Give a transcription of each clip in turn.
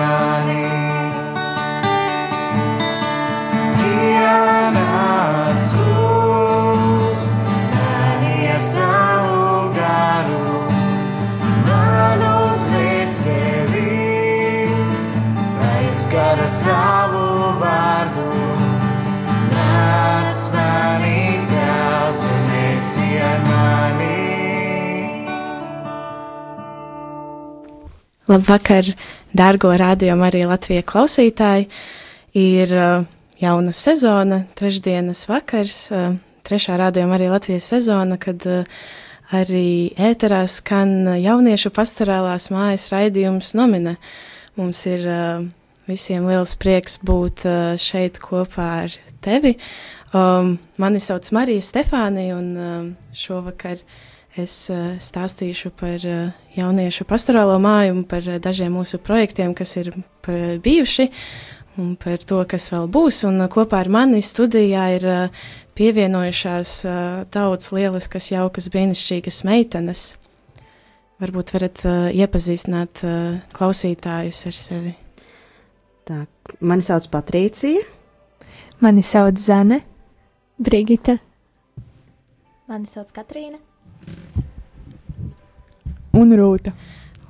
mani. Ienāc uz mani ar savu garu, manu dvēseli, aizskara savu vārdu. Nāc manī, tēvs, un esi ar mani. Labvakar, dārgo rādījumu arī Latvijas klausītāji. Ir uh, jauna sezona, trešdienas vakars, uh, trešā rādījuma arī Latvijas sezona, kad uh, arī ēterā skan jauniešu pastorālās mājas raidījums nomine. Mums ir visiem liels prieks būt šeit kopā ar tevi. Um, mani sauc Marija Stefānija, un šovakar es uh, stāstīšu par uh, jauniešu pastorālo māju un par uh, dažiem mūsu projektiem, kas ir bijuši, un par to, kas vēl būs. Un kopā ar mani studijā ir pievienojušās daudz lieliskas, jaukas, brīnišķīgas meitenes. Varbūt varat iepazīstināt klausītājus ar sevi. Tā, mani sauc Patricija. Mani sauc Zane, Brigita, Mani sauc Katrīna. Un Rūta.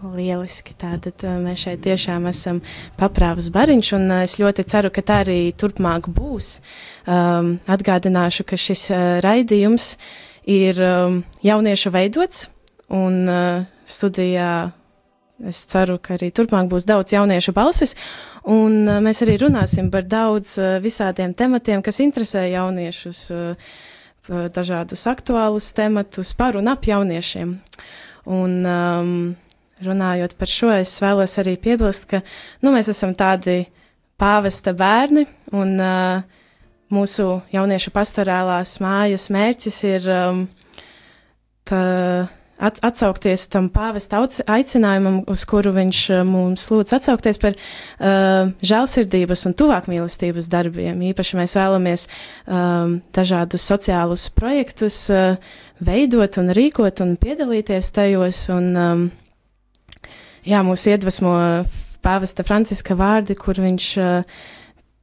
Lieliski. Tātad mēs šeit tiešām esam paprāvas bariņš, un es ļoti ceru, ka tā arī turpmāk būs. Um, atgādināšu, ka šis uh, raidījums ir um, jauniešu veidots, un uh, studijā es ceru, ka arī turpmāk būs daudz jauniešu balsis, un uh, mēs arī runāsim par daudz uh, visādiem tematiem, kas interesē jauniešus, uh, dažādus aktuālus tematus par un ap jauniešiem. Un, um, runājot par šo, es vēlos arī piebilst, ka nu, mēs esam tādi pāvesta bērni, un uh, mūsu jauniešu pastorālās mājas mērķis ir um, tā, at, atsaukties tam pāvesta aicinājumam, uz kuru viņš uh, mums lūdz atsaukties par uh, žēlsirdības un tuvākmīlestības darbiem. Īpaši mēs vēlamies um, dažādus sociālus projektus uh, veidot un rīkot un piedalīties tajos. Un, um, jā, mūs iedvesmo pāvesta Franciska vārdi, kur viņš uh,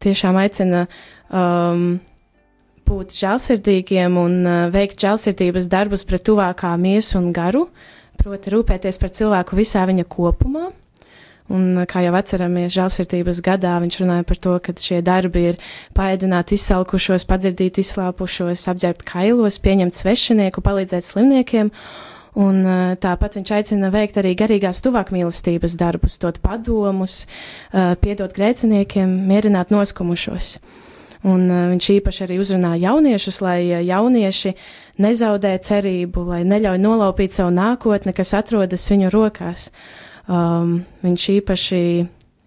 tiešām aicina um, būt žēlsirdīgiem un uh, veikt žēlsirdības darbus pret tuvākā miesu un garu, proti rūpēties par cilvēku visā viņa kopumā. Un, uh, kā jau atceramies, žēlsirdības gadā viņš runāja par to, ka šie darbi ir paēdināt izsalkušos, padzirdīt izslāpušos, apģērbt kailos, pieņemt svešinieku, palīdzēt slimniekiem. Un uh, tāpat viņš aicina veikt arī garīgās tuvākmīlestības darbus, dot padomus, piedot grēciniekiem, mierināt noskumušos. Un uh, viņš īpaši arī uzrunā jauniešus, lai uh, jaunieši nezaudē cerību, lai neļauj nolaupīt savu nākotni, kas atrodas viņu rokās. Um, viņš īpaši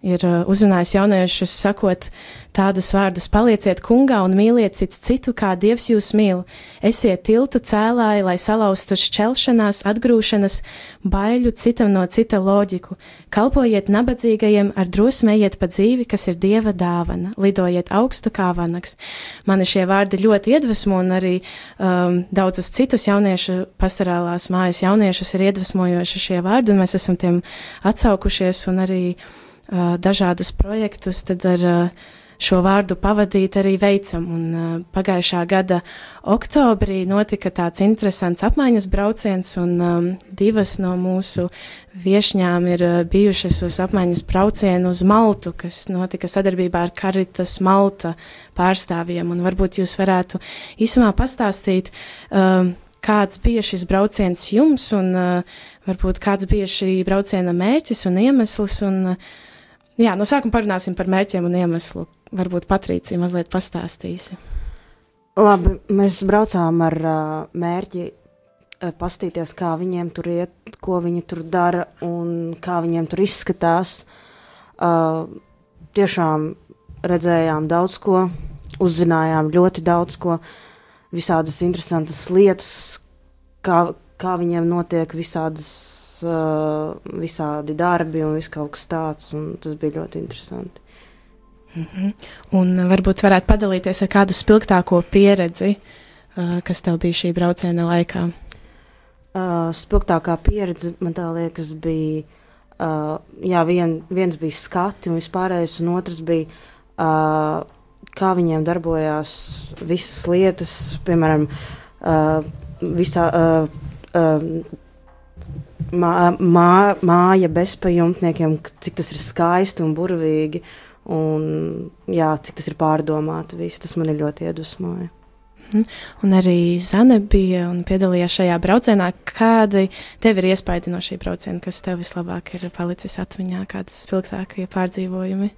ir uh, uzrunājis jauniešus, sakot tādus vārdus: palieciet kungā un mīliet cits citu, kā Dievs jūs mīl. Esiet tiltu cēlāji, lai salauztu šķelšanās, atgrūšanas, baiļu citam no cita loģiku. Kalpojiet nabadzīgajiem, ar drosmējiet pa dzīvi, kas ir Dieva dāvana, lidojiet augstu kā vanaks. Mani šie vārdi ļoti iedvesmo, un arī um, daudzus citus jauniešu pastorālās mājas jauniešus ir iedvesmojoši šie vārdi, un mēs esam tiem atsaukušies un arī dažādus projektus tad ar šo vārdu pavadīt arī veicam. Un, pagājušā gada oktobrī notika tāds interesants apmaiņas brauciens, un um, divas no mūsu viešņām ir bijušas uz apmaiņas braucienu uz Maltu, kas notika sadarbībā ar Karitas Malta pārstāvjiem. Un varbūt jūs varētu īsumā pastāstīt, um, kāds bija šis brauciens jums, un uh, varbūt kāds bija šī brauciena mērķis un iemesls. Un, uh, jā, no sākuma parunāsim par mērķiem un iemeslu. Varbūt Patricija mazliet pastāstīsi. Labi, mēs braucām ar uh, mērķi uh, pastīties, kā viņiem tur iet, ko viņi tur dara un kā viņiem tur izskatās. Uh, tiešām redzējām daudz ko, uzzinājām ļoti daudz ko, visādas interesantas lietas, kā, kā viņiem notiek visādas, uh, visādi darbi un viss kaut kas tāds, un tas bija ļoti interesanti. Mm -hmm. Un uh, varbūt varētu padalīties ar kādu spilgtāko pieredzi, uh, kas tev bija šī brauciena laikā. Uh, spilgtākā pieredze man tā liekas bija, uh, jā, vien, viens bija skati un vispārējais, un otrs bija, uh, kā viņiem darbojās visas lietas, piemēram, uh, visā, uh, uh, mā, mā, māja bezpajumtniekiem, cik tas ir skaisti un burvīgi. Un, jā, cik tas ir pārdomāti, viss tas man ļoti iedvesmoja. Mhm. Un arī Zane bija un piedalījās šajā braucienā. Kādi tev ir iespaidi no šī brauciena, kas tev vislabāk ir palicis atmiņā, kādas spilgtākie pārdzīvojumi?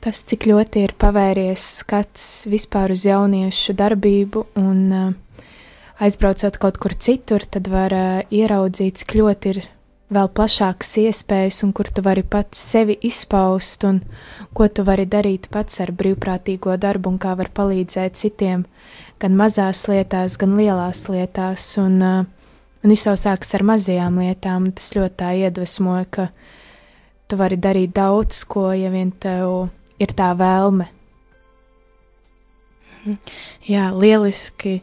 Tas, cik ļoti ir pavēries skats vispār uz jauniešu darbību un uh, aizbraucot kaut kur citur, tad var uh, ieraudzīt, cik ļoti ir vēl plašākas iespējas, un kur tu vari pats sevi izpaust, un ko tu vari darīt pats ar brīvprātīgo darbu, un kā var palīdzēt citiem, gan mazās lietās, gan lielās lietās, un, uh, un viss jau sākas ar mazajām lietām. Tas ļoti tā iedvesmo, ka tu vari darīt daudz ko, ja vien tev ir tā vēlme. Jā, lieliski.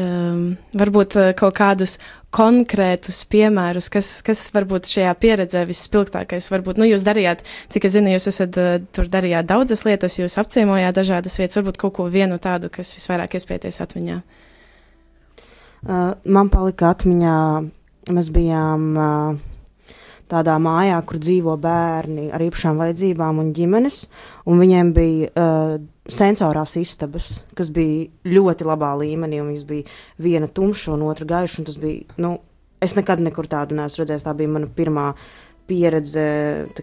Um, varbūt uh, kaut kādus konkrētus piemērus, kas, kas varbūt šajā pieredzē visspilgtākais. Varbūt, nu, jūs darījāt, cik es zinu, jūs esat uh, tur darījāt daudzas lietas, jūs apciemojāt dažādas vietas, varbūt kaut ko vienu tādu, kas visvairāk iespēties atmiņā. Uh, man palika atmiņā, mēs bijām uh, tādā mājā, kur dzīvo bērni ar īpašām vajadzībām un ģimenes, un viņiem bija uh, sensorās istabas, kas bija ļoti labā līmenī, un viņas bija viena tumša un otra gaiša. Tas bija, nu, es nekad nekur tādu neesmu redzējis. Tā bija mana pirmā pieredze,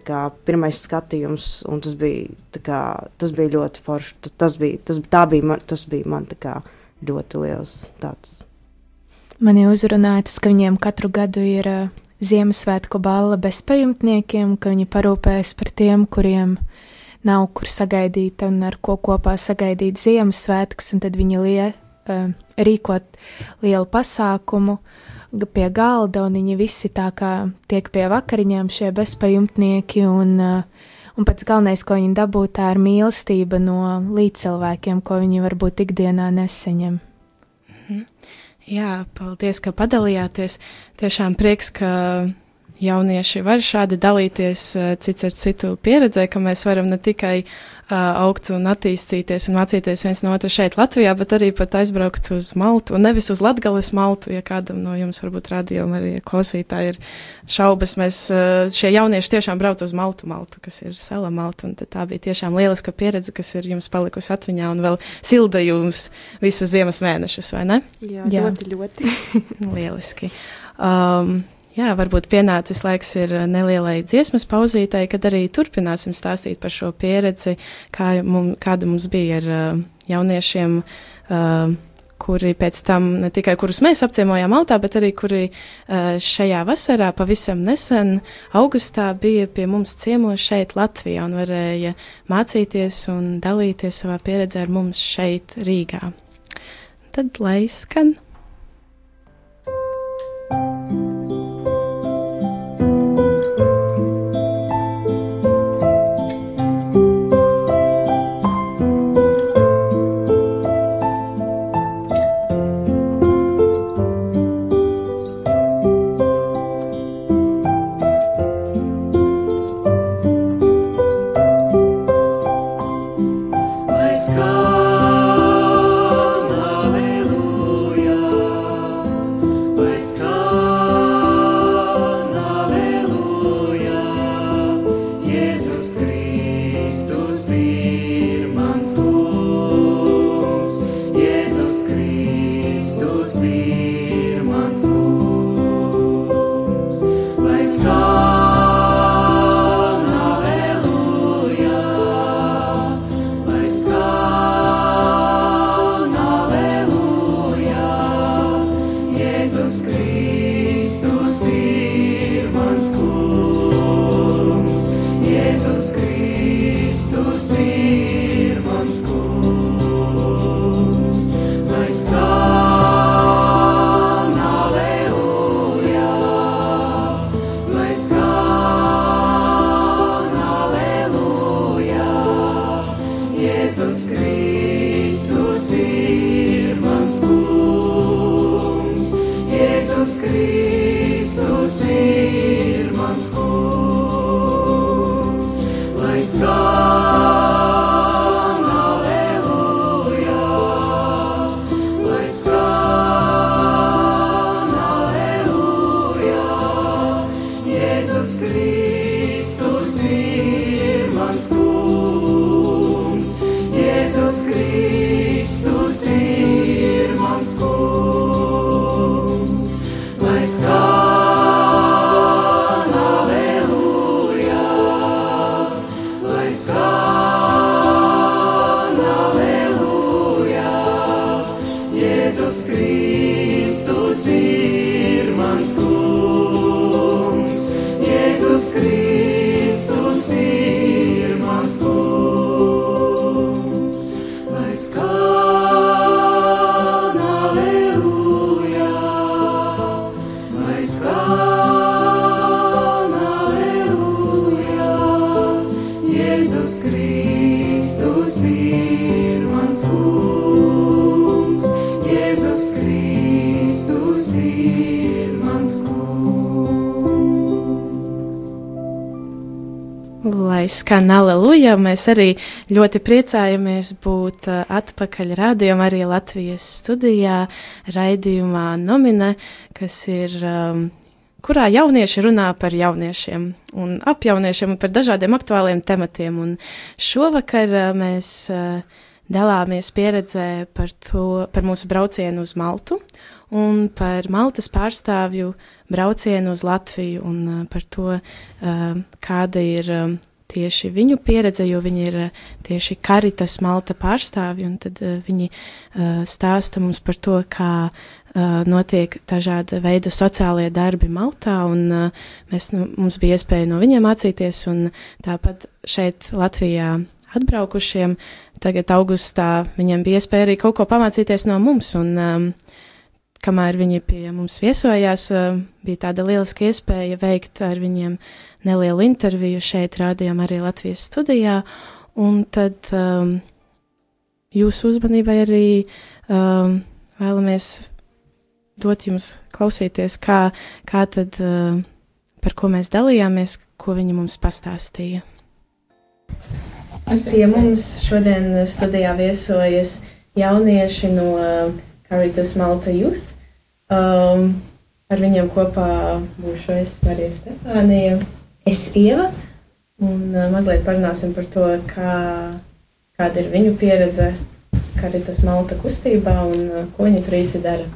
kā, pirmais skatījums, un tas bija, kā, tas bija ļoti forši. Tas, tas, bija, tas, bija, man, tas bija man kā, ļoti liels tāds. Mani uzrunāja tas, ka viņiem katru gadu ir uh, Ziemassvētku balla bezpajumtniekiem, ka viņi parūpējas par tiem, kuriem nav kur sagaidīt un ar ko kopā sagaidīt Ziemassvētkus, un tad viņi lie, uh, rīkot lielu pasākumu pie galda, un viņi visi tā kā tiek pie vakariņām šie bezpajumtnieki, un, uh, un pats galvenais, ko viņi dabū, tā ir mīlestība no līdzcilvēkiem, ko viņi varbūt ikdienā neseņem. Mhm. Jā, paldies, ka padalījāties. Tiešām prieks, ka jaunieši var šādi dalīties uh, cits ar citu pieredzē, ka mēs varam ne tikai uh, augt un attīstīties un mācīties viens no otra šeit Latvijā, bet arī pat aizbraukt uz Maltu, un nevis uz Latgales Maltu, ja kādam no jums varbūt rādījumi arī klausītāji ir šaubas, mēs uh, šie jaunieši tiešām brauc uz Maltu, Maltu, kas ir sala Malta, un tā bija tiešām lieliska pieredze, kas ir jums palikusi atmiņā un vēl silda jums visus ziemas mēnešus, vai ne? Jā, Jā. ļoti, ļoti. Lieliski. Um, Jā, varbūt pienācis laiks ir uh, nelielai dziesmas pauzītei, kad arī turpināsim stāstīt par šo pieredzi, kā mum, kāda mums bija ar uh, jauniešiem, uh, kuri pēc tam ne tikai kurus mēs apciemojām Maltā, bet arī kuri šajā vasarā pavisam nesen augustā bija pie mums ciemos šeit Latvijā un varēja mācīties un dalīties savā pieredzē ar mums šeit Rīgā. Tad lai skan! Lord's Kristus ir mans kungs. Lai skan aleluja, lai skan aleluja. Jēzus Kristus ir mans kungs. Jēzus Kristus skan aleluja, mēs arī ļoti priecājamies būt uh, atpakaļ rādījumā, arī Latvijas studijā, raidījumā Nomine, kas ir, um, kurā jaunieši runā par jauniešiem un ap jauniešiem un par dažādiem aktuāliem tematiem. Un šovakar uh, mēs uh, dalāmies pieredzē par, to, par mūsu braucienu uz Maltu un par Maltas pārstāvju braucienu uz Latviju un par to, kāda ir um, tieši viņu pieredze, jo viņi ir uh, tieši Karitas Malta pārstāvji, un tad uh, viņi uh, stāsta mums par to, kā notiek dažāda veida sociālie darbi Maltā, un mēs, nu, mums bija iespēja no viņiem mācīties, un tāpat šeit Latvijā atbraukušiem, tagad augustā viņiem bija iespēja arī kaut ko pamācīties no mums, un um, kamēr viņi pie mums viesojās, bija tāda lieliska iespēja veikt ar viņiem nelielu interviju šeit, rādījām arī Latvijas studijā, un tad um, jūsu uzmanībai arī um, vēlamies dot jums klausīties, kā, kā tad, uh, par ko mēs dalījāmies, ko viņi mums pastāstīja. Pie mums šodien studijā viesojas jaunieši no Caritas Malta Youth. Um, ar viņiem kopā būšu es Marija Stefānija, es Ieva, un uh, mazliet parunāsim par to, kā, kāda ir viņu pieredze Caritas Malta kustībā un uh, ko viņi tur īsti dara.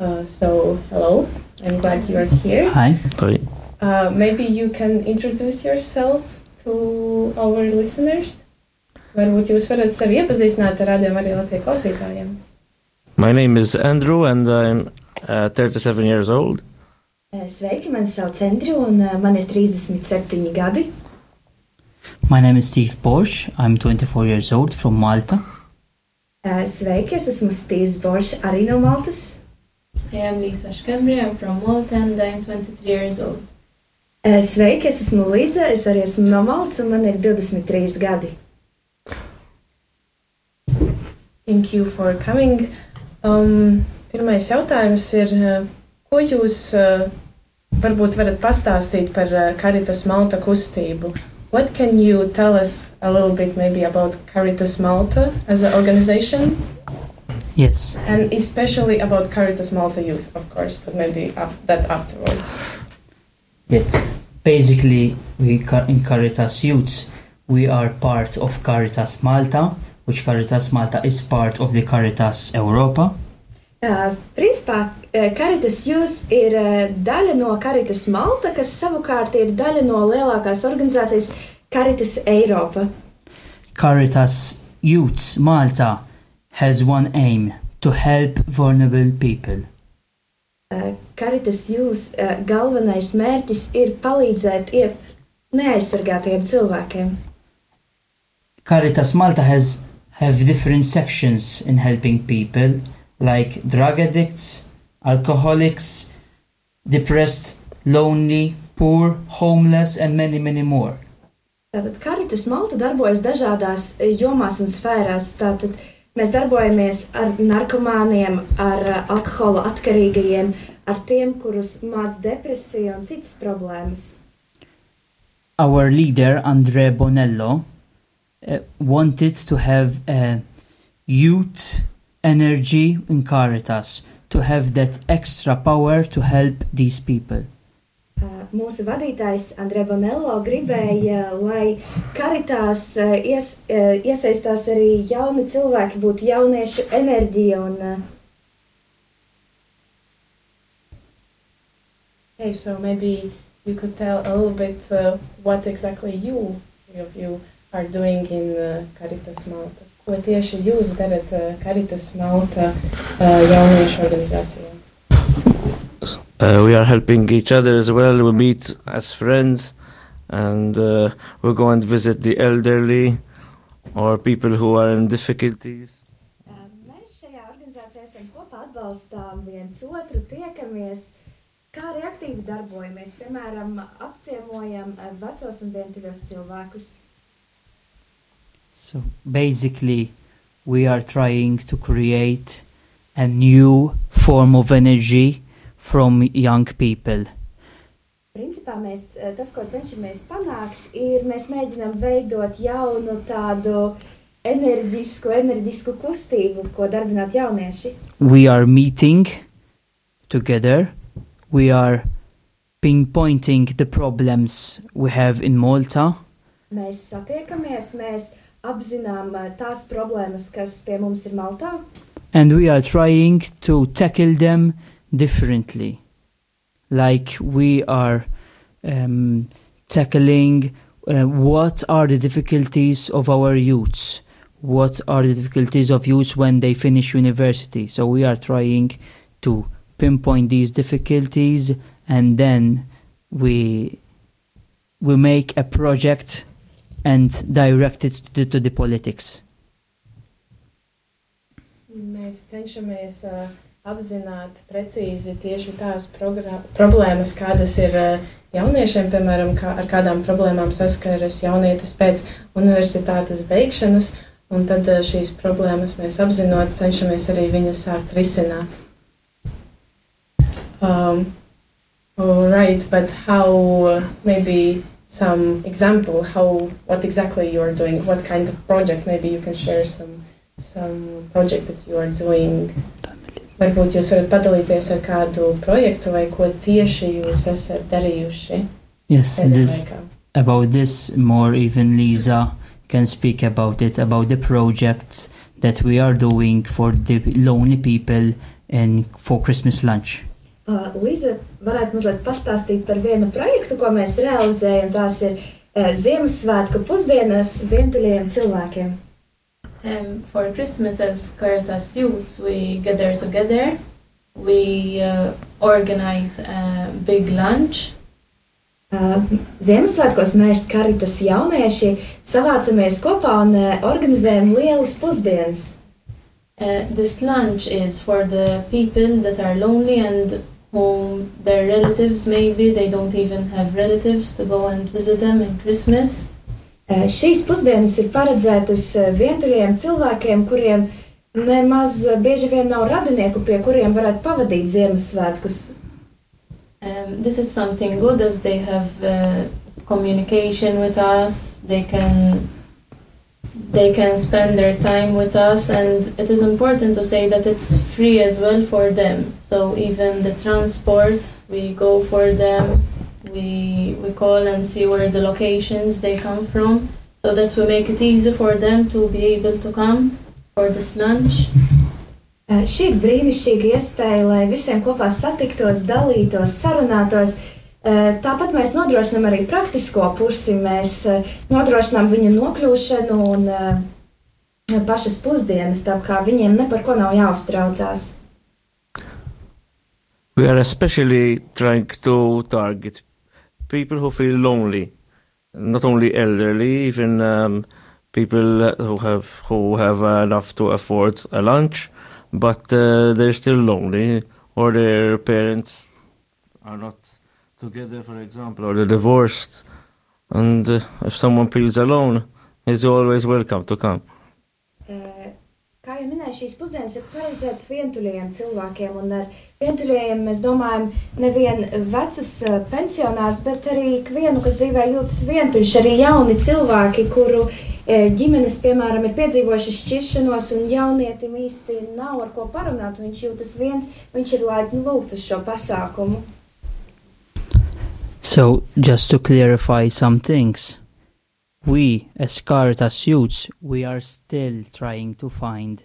Uh, so, hello, I'm glad you are here. Hi. Hi. Uh, maybe you can introduce yourself to our listeners. Varbūt jūs varat sevi iepazīstināt ar rādījumu arī Latvijas klausītājiem. My name is Andrew, and I'm uh, 37 years old. Sveiki, mani sauc Andriu, un uh, man ir 37 gadi. My name is Steve Borsch. I'm 24 years old from Malta. Uh, Sveiki, es esmu Stīvs Boršs, arī no Maltas. I am Lisa Škembri, I'm from Malta and I'm 23 years old. Uh, Sveiki, es esmu Līza, es arī esmu no Maltas, un man ir 23 gadi. Thank you for coming. Um, pirmais jautājums ir, uh, ko jūs uh, varbūt varat pastāstīt par uh, Caritas Malta kustību? What can you tell us a little bit maybe about Caritas Malta as an organization? Yes. And especially about Caritas Malta Youth, of course, but maybe af- that afterwards. Yes. Basically, we in Caritas Youth, we are part of Caritas Malta, which Caritas Malta is part of the Caritas Europa. Uh, principā, uh, Caritas Jūs ir uh, daļa no Caritas Malta, kas savukārt ir daļa no lielākās organizācijas Caritas Eiropa. Caritas Youths Malta has one aim to help vulnerable people. Uh, Caritas Jūs uh, galvenais mērķis ir palīdzēt iet neaizsargātiem cilvēkiem. Caritas Malta has have different sections in helping people like drug addicts, alcoholics, depressed, lonely, poor, homeless and many many more. Tātad Karitas Malta darbojas dažādās jomās un sfērās. Tātad mēs darbojamies ar narkomāniem, ar alkohola atkarīgajiem, ar tiem, kurus māc depresija un citas problēmas. Our leader, Andre Bonello, wanted to have a youth energy in Caritas, to have that extra power to help these people. Uh, Mūsu vadītājs Andrē Bonello gribēja, lai karitās uh, ies, uh, iesaistās arī jauni cilvēki, būtu jauniešu enerģija un uh, Hey, so maybe you could tell a little bit uh, what exactly you, three of you, are doing in uh, Caritas Malta. Ko tieši jūs darat uh, Caritas Malta uh, jauniešu organizācijā? Uh, we are helping each other as well. We meet as friends, and uh, we go and visit the elderly or people who are in difficulties. Uh, Mēs šajā organizācijā esam kopā atbalstām viens otru, tiekamies, kā arī aktīvi darbojamies. Piemēram, apciemojam uh, vecos un vientiļos cilvēkus. So basically, we are trying to create a new form of energy from young people. Principā mēs, uh, tas, ko cenšamies panākt, ir mēs mēģinām veidot jaunu tādu enerģisku, enerģisku kustību, ko darbināt jaunieši. We are meeting together, we are pinpointing the problems we have in Malta. Mēs satiekamies, mēs apzinām uh, tās problēmas, kas pie mums ir Maltā, and we are trying to tackle them differently. Like we are um, tackling uh, what are the difficulties of our youths? What are the difficulties of youths when they finish university? So we are trying to pinpoint these difficulties and then we we make a project and direct it to, to the politics Mēs cenšamies uh, apzināt precīzi tieši tās progra- problēmas, kādas ir uh, jauniešiem, piemēram, kā, ar kādām problēmām saskaras jaunietis pēc universitātes beigšanas, un tad uh, šīs problēmas mēs apzinot, cenšamies arī viņas sākt risināt. Um, all right, but how uh, maybe some example how what exactly you are doing, what kind of project? Maybe you can share some some project that you are doing. Varbūt jūs varat padalīties ar kādu projektu vai ko tieši jūs esat darījuši. yes pēdējā this laikā. about this more even Lisa can speak about it about the projects that we are doing for the lonely people and for Christmas lunch. Uh, Līza varētu mazliet pastāstīt par vienu projektu, ko mēs realizējam. Tās ir uh, Ziemassvētku pusdienas vientuļiem cilvēkiem. Um, for Christmas, as Caritas youths, we gather together. We uh, organize a big lunch. Uh, Ziemassvētkos mēs, karitas jaunieši, savācamies kopā un uh, organizējam lielas pusdienas. Uh, this lunch is for the people that are lonely and whom their relatives maybe they don't even have relatives to go and visit them in Christmas. Šīs pusdienas ir paredzētas vientuļiem cilvēkiem, kuriem nemaz bieži vien nav radinieku, pie kuriem varētu pavadīt Ziemassvētkus. Um, this is something good as they have uh, communication with us. They can they can spend their time with us, and it is important to say that it's free as well for them. So even the transport, we go for them. We we call and see where the locations they come from, so that we make it easy for them to be able to come for this lunch. Šī ir brīnišķīga iespēja, lai visiem kopā satiktos, dalītos, sarunātos. Tāpat mēs nodrošinām arī praktisko pusi. Mēs nodrošinām viņu nokļūšanu un pašas pusdienas, tā kā viņiem ne par ko nav jāuztraucās. We are especially trying to target people who feel lonely, not only elderly, even um, people who have who have enough to afford a lunch, but uh, they're still lonely, or their parents are not together, for example, or they're divorced, And uh, if someone feels alone, he's always welcome to come. Eh, Kā jau minēju, šīs pusdienas ir paredzētas vientuļajiem cilvēkiem, un ar vientuļajiem mēs domājam nevien vecus eh, pensionārus, bet arī ikvienu, kas dzīvē jūtas vientuļš, arī jauni cilvēki, kuru eh, ģimenes, piemēram, ir piedzīvojuši šķiršanos, un jaunietim īsti nav ar ko parunāt, un viņš jūtas viens, viņš ir laipni lūgts uz šo pasākumu. So, just to clarify some things, we as Caritas youths, we are still trying to find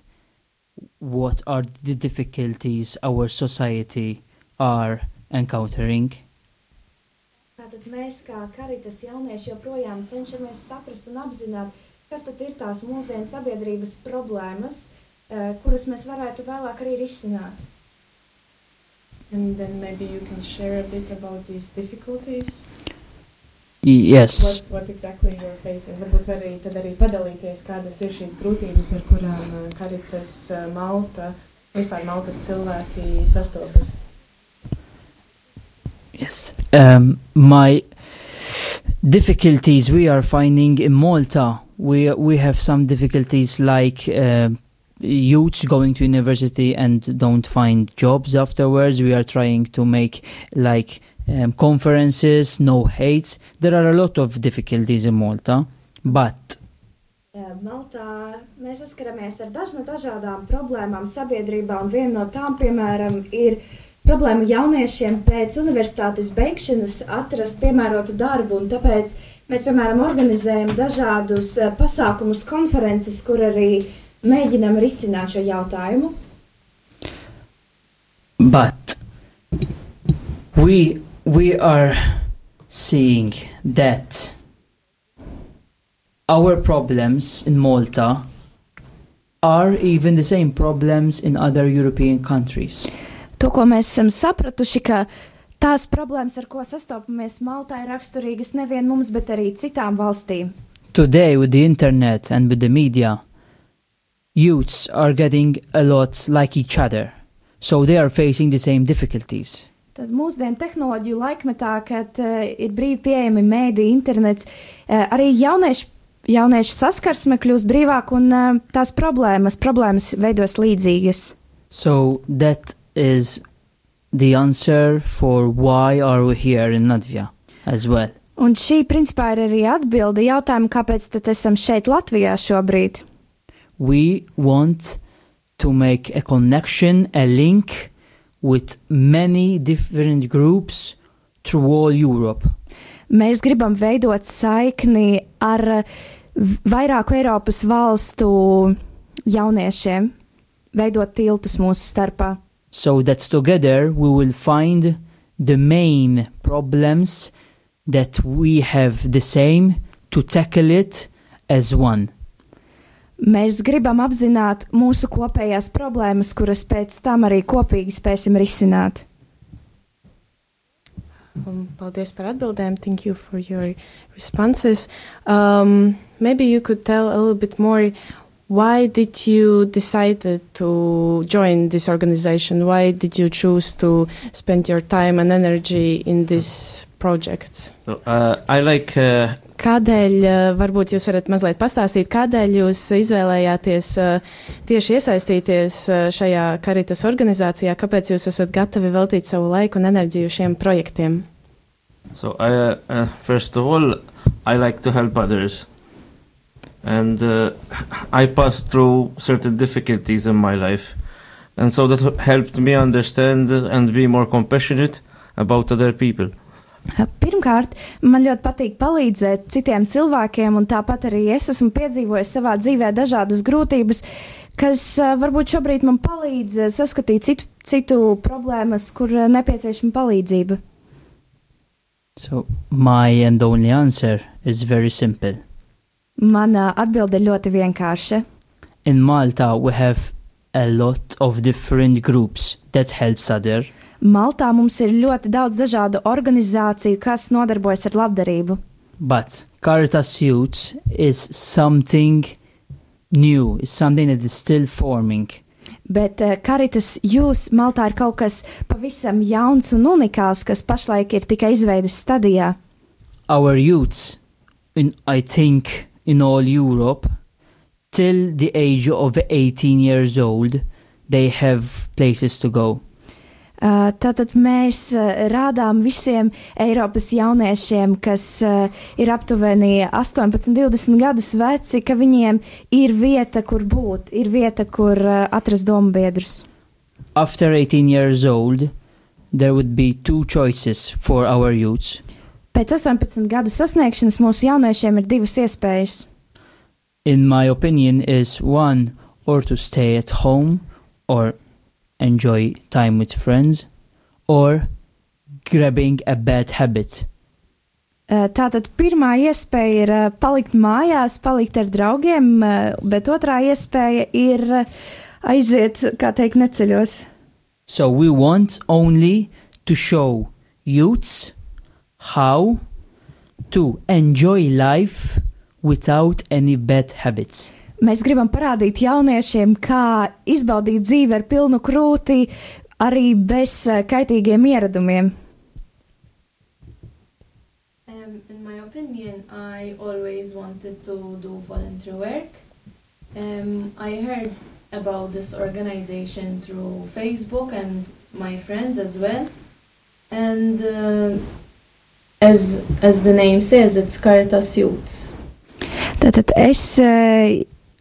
what are the difficulties our society are encountering. Tātad mēs, kā karitas jaunieši, joprojām cenšamies saprast un apzināt, kas tad ir tās mūsdienu sabiedrības problēmas, eh, kuras mēs varētu vēlāk arī risināt. And then maybe you can share a bit about these difficulties. Yes. What, what exactly you're facing? Varbūt var arī, tad arī padalīties, kādas ir šīs grūtības, ar kurām uh, Karitas uh, Malta, vispār Maltas cilvēki sastopas. Yes. Um, my difficulties we are finding in Malta, we we have some difficulties like uh, youths going to university and don't find jobs afterwards. We are trying to make like um, conferences, no hates. There are a lot of difficulties in Malta, but Maltā mēs saskaramies ar dažna, dažādām problēmām sabiedrībā, un viena no tām, piemēram, ir problēma jauniešiem pēc universitātes beigšanas atrast piemērotu darbu, un tāpēc mēs, piemēram, organizējam dažādus eh, pasākumus, konferences, kur arī mēģinam risināt šo jautājumu. but we we are seeing that our problems in Malta are even the same problems in other European countries. To, ko mēs esam sapratuši, ka tās problēmas, ar ko sastopamies Maltā, ir raksturīgas nevien mums, bet arī citām valstīm. Today, with the internet and with the media, youths are getting a lot like each other, so they are facing the same difficulties. Tad mūsdienu tehnoloģiju laikmetā, kad uh, ir brīvi pieejami mēdī, internets, uh, arī jaunieši, jauniešu saskarsme kļūst brīvāk un uh, tās problēmas, problēmas veidos līdzīgas. So that is the answer for why are we here in Latvia as well. Un šī, principā, ir arī atbilde jautājumu, kāpēc tad esam šeit Latvijā šobrīd. We want to make a connection, a link with many different groups through all Europe. Mēs gribam veidot saikni ar vairāku Eiropas valstu jauniešiem, veidot tiltus mūsu starpā. So that together we will find the main problems that we have the same to tackle it as one. Mēs gribam apzināt mūsu kopējās problēmas, kuras pēc tam arī kopīgi spēsim risināt. Um, paldies par atbildēm. Thank you for your responses. Um, maybe you could tell a little bit more. Why did you decide to join this organization? Why did you choose to spend your time and energy in this project? So, uh, I like uh, Kādēļ, uh, varbūt jūs varat mazliet pastāstīt, kādēļ jūs izvēlējāties uh, tieši iesaistīties uh, šajā karitas organizācijā, kāpēc jūs esat gatavi veltīt savu laiku un enerģiju šiem projektiem? So, I, uh, uh, first of all, I like to help others. And uh, I passed through certain difficulties in my life. And so that helped me understand and be more compassionate about other people. Pirmkārt, man ļoti patīk palīdzēt citiem cilvēkiem, un tāpat arī es esmu piedzīvojis savā dzīvē dažādas grūtības, kas uh, varbūt šobrīd man palīdz uh, saskatīt citu, citu problēmas, kur uh, nepieciešama palīdzība. So my and only answer is very simple. Mana atbilde ļoti vienkārša. In Malta we have a lot of different groups that helps other. Maltā mums ir ļoti daudz dažādu organizāciju, kas nodarbojas ar labdarību. But Caritas Youth is something new, is something that is still forming. Bet uh, Karitas jūs Maltā ir kaut kas pavisam jauns un unikāls, kas pašlaik ir tikai izveidas stadijā. Our youths in I think in all Europe till the age of 18 years old they have places to go. Tātad mēs rādām visiem Eiropas jauniešiem, kas ir aptuveni 18, 20 gadus veci, ka viņiem ir vieta, kur būt, ir vieta, kur atrast domu biedrus. After 18 years old, there would be two choices for our youths. Pēc 18 gadu sasniegšanas mūsu jauniešiem ir divas iespējas. In my opinion, is one or to stay at home or enjoy time with friends, or grabbing a bad habit. Uh, Tātad pirmā iespēja ir uh, palikt mājās, palikt ar draugiem, uh, bet otrā iespēja ir aiziet, kā teikt, neceļos. So we want only to show youths how to enjoy life without any bad habits. Mēs gribam parādīt jauniešiem, kā izbaudīt dzīvi ar pilnu krūti, arī bez uh, kaitīgiem ieradumiem. Um, in my opinion, I always wanted to do volunteer work. Um, I heard about this organization through Facebook and my friends as well. And uh, as as the name says, it's Caritas Youths. Tātad es.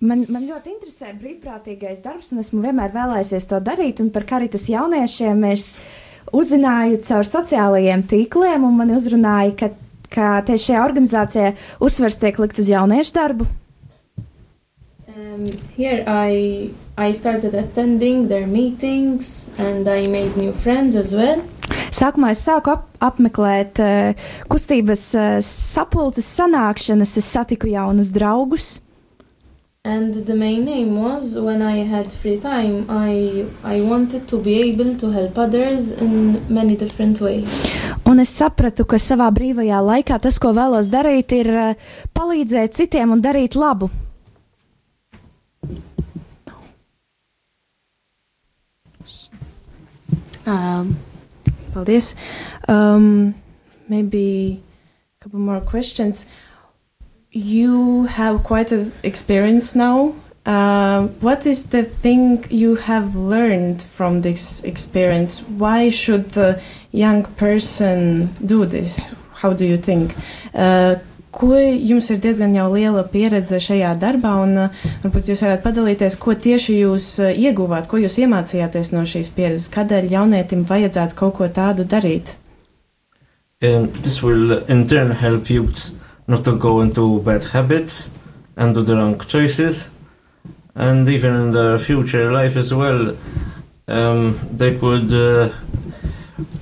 Man, man ļoti interesē brīvprātīgais darbs, un esmu vienmēr vēlējies to darīt. Par karitas jauniešiem es uzzināju caur sociālajiem tīkliem, un man uzrunāja, ka, ka tieši šajā organizācijā uzsvers tiek likts uz jauniešu darbu. Um, here I I started attending their meetings and I made new friends as well. Sākumā es sāku ap, apmeklēt uh, kustības uh, sapulces sanākšanas, es satiku jaunus draugus. And the main aim was when I had free time, I I wanted to be able to help others in many different ways. Un es sapratu, ka savā brīvajā laikā tas, ko vēlos darīt, ir uh, palīdzēt citiem un darīt labu. Um, paldies. Um, maybe a couple more questions. You have quite an experience now. Uh, what is the thing you have learned from this experience? Why should a young person do this? How do you think? Uh, ko jums ir diezgan jau liela pieredze šajā darbā, un uh, varbūt jūs varētu padalīties, ko tieši jūs uh, ieguvāt, ko jūs iemācījāties no šīs pieredzes, kādēļ jaunietim vajadzētu kaut ko tādu darīt? And this will uh, in turn help youths not to go into bad habits and do the wrong choices. And even in their future life as well, um, they could uh,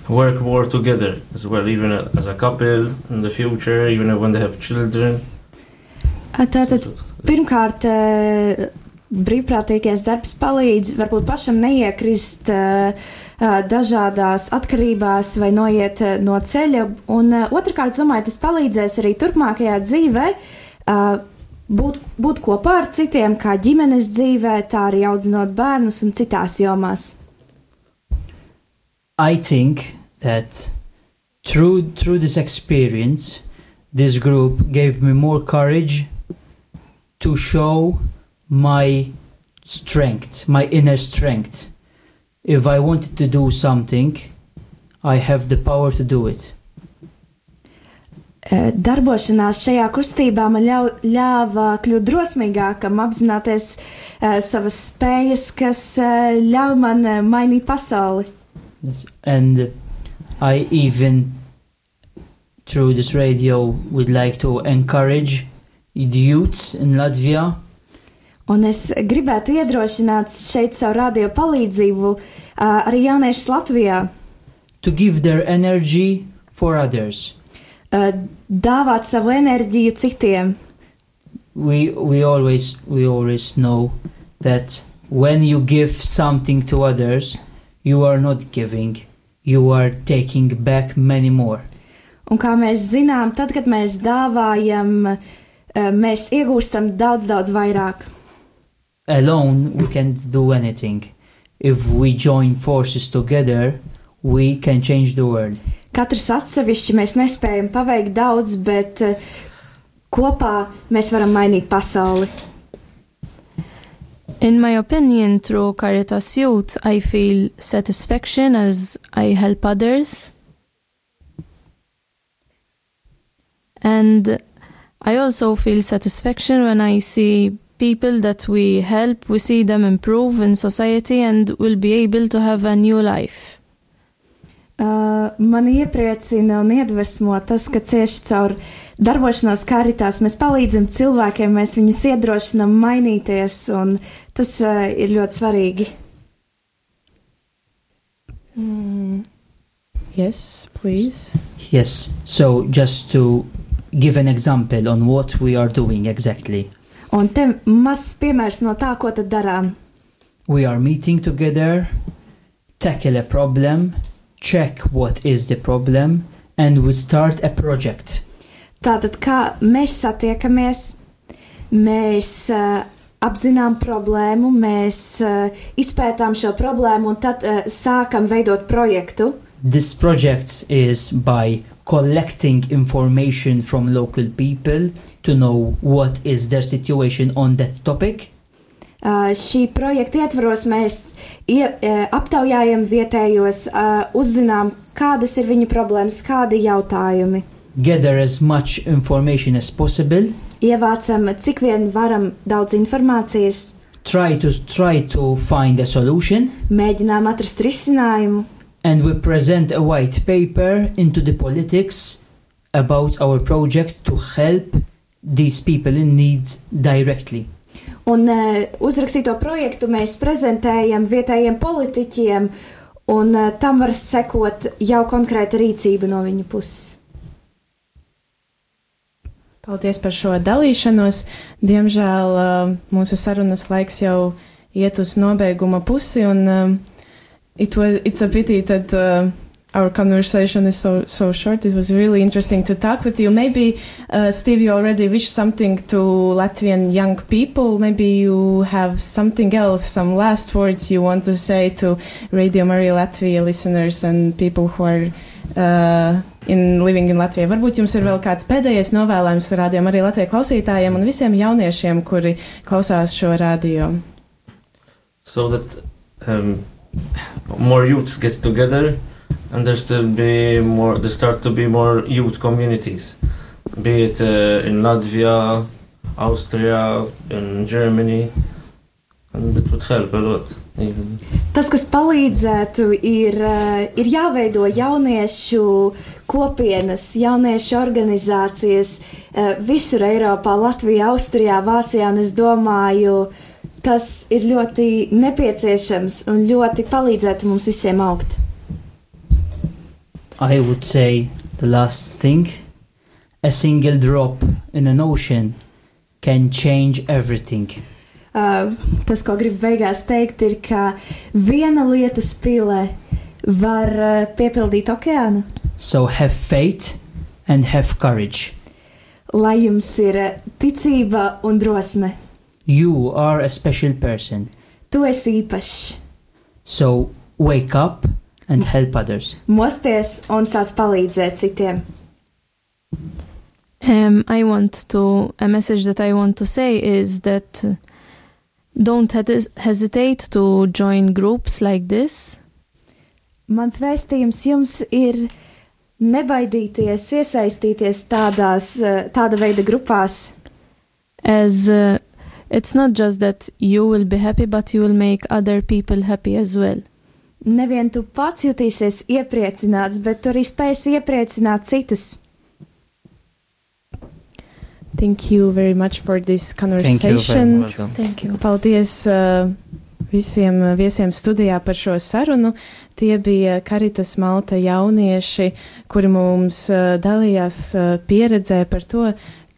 work more together as well, even uh, as a couple in the future, even when they have children. Tātad, pirmkārt, eh, brīvprātīgais darbs palīdz varbūt pašam neiekrist eh, dažādās atkarībās vai noiet no ceļa. Un otrkārt, domāju, tas palīdzēs arī turpmākajā dzīvē būt, būt kopā ar citiem, kā ģimenes dzīvē, tā arī audzinot bērnus un citās jomās. I think that through through this experience, this group gave me more courage to show my strength, my inner strength. If I wanted to do something, I have the power to do it. Darbošanās šajā kustībā man ļau, ļāva kļūt drosmīgākam, apzināties uh, savas spējas, kas uh, ļauj man uh, mainīt pasauli. Yes. And I even through this radio would like to encourage the youths in Latvia Un es gribētu iedrošināt šeit savu radio palīdzību uh, arī jauniešus Latvijā, to give their energy for others. uh, dāvāt savu enerģiju citiem. we we always we always know that when you give something to others you are not giving you are taking back many more Un kā mēs zinām, tad, kad mēs dāvājam, uh, mēs iegūstam daudz, daudz vairāk. Alone we can't do anything if we join forces together we can change the world Katrs atsevišķi mēs nespējam paveikt daudz, bet uh, kopā mēs varam mainīt pasauli. In my opinion, through Caritas Youth, I feel satisfaction as I help others. And I also feel satisfaction when I see people that we help, we see them improve in society and will be able to have a new life. Uh, man iepriecina un iedvesmo tas, ka cieši caur darbošanos karitās mēs palīdzam cilvēkiem, mēs viņus iedrošinām mainīties, un tas uh, ir ļoti svarīgi. Mm. Yes, please. Yes, so just to give an example on what we are doing exactly. Un te mazs piemērs no tā, ko tad darām. We are meeting together, tackle a problem, check what is the problem, and we start a project. Tātad, kā mēs satiekamies, mēs uh, apzinām problēmu, mēs uh, izpētām šo problēmu un tad uh, sākam veidot projektu. This project is by collecting information from local people to know what is their situation on that topic. Uh, šī projekta ietvaros mēs ie, uh, aptaujājam vietējos, uh, uzzinām, kādas ir viņu problēmas, kādi jautājumi. Gather as much information as possible. Ievācam, cik vien varam daudz informācijas, Try to try to find a solution, mēģinām atrast risinājumu, and we present a white paper into the politics about our project to help these people in need directly. un uh, uzrakstīto projektu mēs prezentējam vietējiem politiķiem, un uh, tam var sekot jau konkrēta rīcība no viņu puses. Paldies par šo dalīšanos. Diemžēl uh, mūsu sarunas laiks jau iet uz nobeiguma pusi, un um, it was, it's a pity that uh, our conversation is so, so short. It was really interesting to talk with you. Maybe, uh, Steve, you already wish something to Latvian young people. Maybe you have something else, some last words you want to say to Radio Maria Latvia listeners and people who are uh, in living in Latvijā. Varbūt jums ir vēl kāds pēdējais novēlējums rādījumam arī Latvijas klausītājiem un visiem jauniešiem, kuri klausās šo radio. so that um, more youths get together and there still be more there start to be more youth communities be it uh, in Latvia Austria in Germany and it would help a lot even Tas, kas palīdzētu, ir, eh, ir jāveido jauniešu kopienas, jauniešu organizācijas eh, visur Eiropā, Latvijā, Austrijā, Vācijā. Es domāju, tas ir ļoti nepieciešams un ļoti palīdzētu mums visiem augt. I would say the last thing a single drop in an ocean can change everything. Uh, tas, ko gribu beigās teikt, ir, ka viena lietas pile var uh, piepildīt okeānu. So have faith and have courage. Lai jums ir uh, ticība un drosme, You are a special person. tu esi īpašs. So wake up and help others. Mosties un sāc palīdzēt citiem. Um, I want to, a message that I want to say is that uh, don't hes- hesitate to join groups like this. Mans vēstījums jums ir nebaidīties, iesaistīties tādās, eh, tāda veida grupās, as uh, it's not just that you will be happy, but you will make other people happy as well. Nevien tu pats jutīsies iepriecināts, bet tu arī spēsi iepriecināt citus. Thank you very much for this thank you conversation. much welcome Thank you. Paldies uh, visiem uh, viesiem studijā par šo sarunu. Tie bija Karitas Malta jaunieši, kuri mums uh, dalījās uh, pieredzē par to,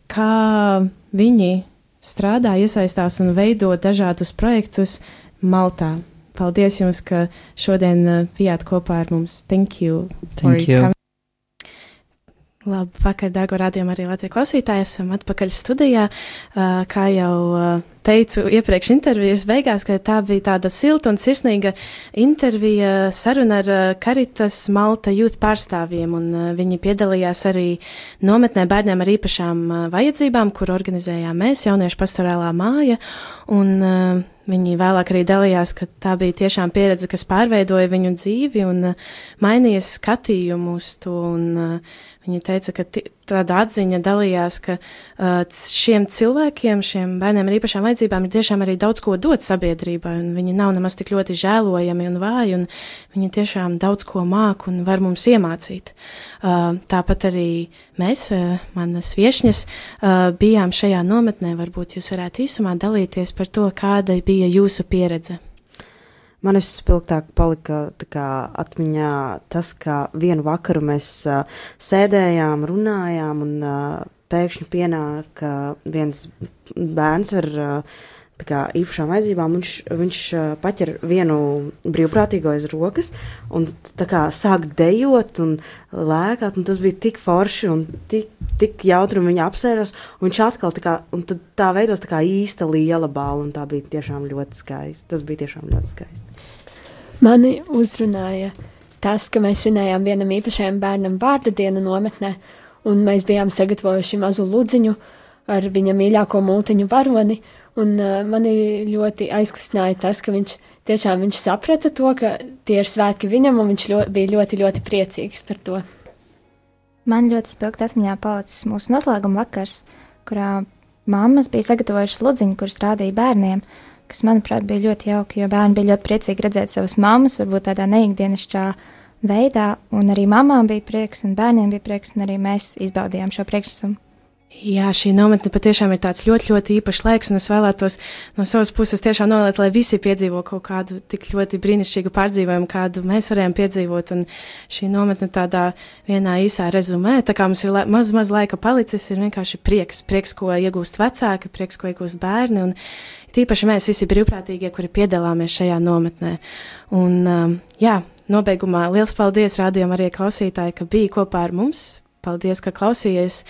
kā viņi strādā, iesaistās un veido dažādus projektus Maltā. Paldies jums, ka šodien uh, bijāt kopā ar mums. Thank you. Thank you. coming. Labu vakar, dārgo rādījumu arī Latvijas klausītāji. Esam atpakaļ studijā. Uh, Kā jau uh, teicu iepriekš intervijas beigās, ka tā bija tāda silta un sirsnīga intervija saruna ar Karitas Malta jūtu pārstāvjiem, un viņi piedalījās arī nometnē bērniem ar īpašām vajadzībām, kur organizējām mēs, jauniešu pastorālā māja, un Viņi vēlāk arī dalījās, ka tā bija tiešām pieredze, kas pārveidoja viņu dzīvi un mainīja skatījumu uz to. Un, Viņa teica, ka tāda atziņa dalījās, ka uh, šiem cilvēkiem, šiem bērniem ar īpašām vajadzībām, ir tiešām arī daudz ko dot sabiedrībai, un viņi nav nemaz tik ļoti žēlojami un vāji, un viņi tiešām daudz ko māk un var mums iemācīt. Uh, tāpat arī mēs, uh, manas viešņas, uh, bijām šajā nometnē. Varbūt jūs varētu īsumā dalīties par to, kāda bija jūsu pieredze. Man vispilgtāk palika kā, atmiņā tas, ka vienu vakaru mēs uh, sēdējām, runājām, un uh, pēkšņi pienāk uh, viens bērns ar uh, kā, īpašām vajadzībām. Viņš, viņš paķer vienu brīvprātīgo aiz rokas un kā, sāk dejot un lēkāt. Un tas bija tik forši un tik, tik jautri, un viņa apsēras. Viņš atkal tā, kā, tā veidos tā kā īsta liela balva, un tā bija tiešām ļoti skaisti. Tas bija tiešām ļoti skaisti. Mani uzrunāja tas, ka mēs svinējām vienam īpašajam bērnam vārda dienu nometnē, un mēs bijām sagatavojuši mazu ludziņu ar viņa mīļāko mūtiņu varoni. Un uh, mani ļoti aizkustināja tas, ka viņš tiešām viņš saprata to, ka tie ir svētki viņam, un viņš ļo, bija ļoti, ļoti priecīgs par to. Man ļoti spilgti atmiņā palicis mūsu noslēguma vakars, kurā mammas bija sagatavojušas ludziņu, kuras rādīja bērniem, kas, manuprāt, bija ļoti jauki, jo bērni bija ļoti priecīgi redzēt savas mammas, varbūt tādā neikdienišķā veidā, un arī mamām bija prieks, un bērniem bija prieks, un arī mēs izbaudījām šo priekšnesumu. Jā, šī nometne patiešām ir tāds ļoti, ļoti īpašs laiks, un es vēlētos no savas puses tiešām novēlēt, lai visi piedzīvo kaut kādu tik ļoti brīnišķīgu pārdzīvojumu, kādu mēs varējām piedzīvot. Un šī nometne tādā vienā īsā rezumē, tā kā mums ir maz, maz laika palicis, ir vienkārši prieks, prieks, ko iegūst vecāki, prieks, ko iegūst bērni. Un tīpaši mēs visi brīvprātīgie, kuri piedalāmies šajā nometnē. Un, um, jā, nobeigumā liels paldies rādījumam arī klausītāji, ka bija kopā ar mums. Paldies, ka klausījies!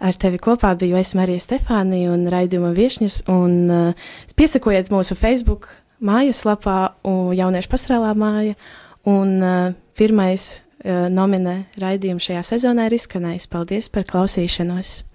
Ar tevi kopā biju es Marija Stefānija un raidījuma viešņas, un uh, piesakojiet mūsu Facebook mājaslapā Jauniešu pasarēlā māja, un uh, pirmais uh, nominē raidījums šajā sezonā ir izskanējis. Paldies par klausīšanos!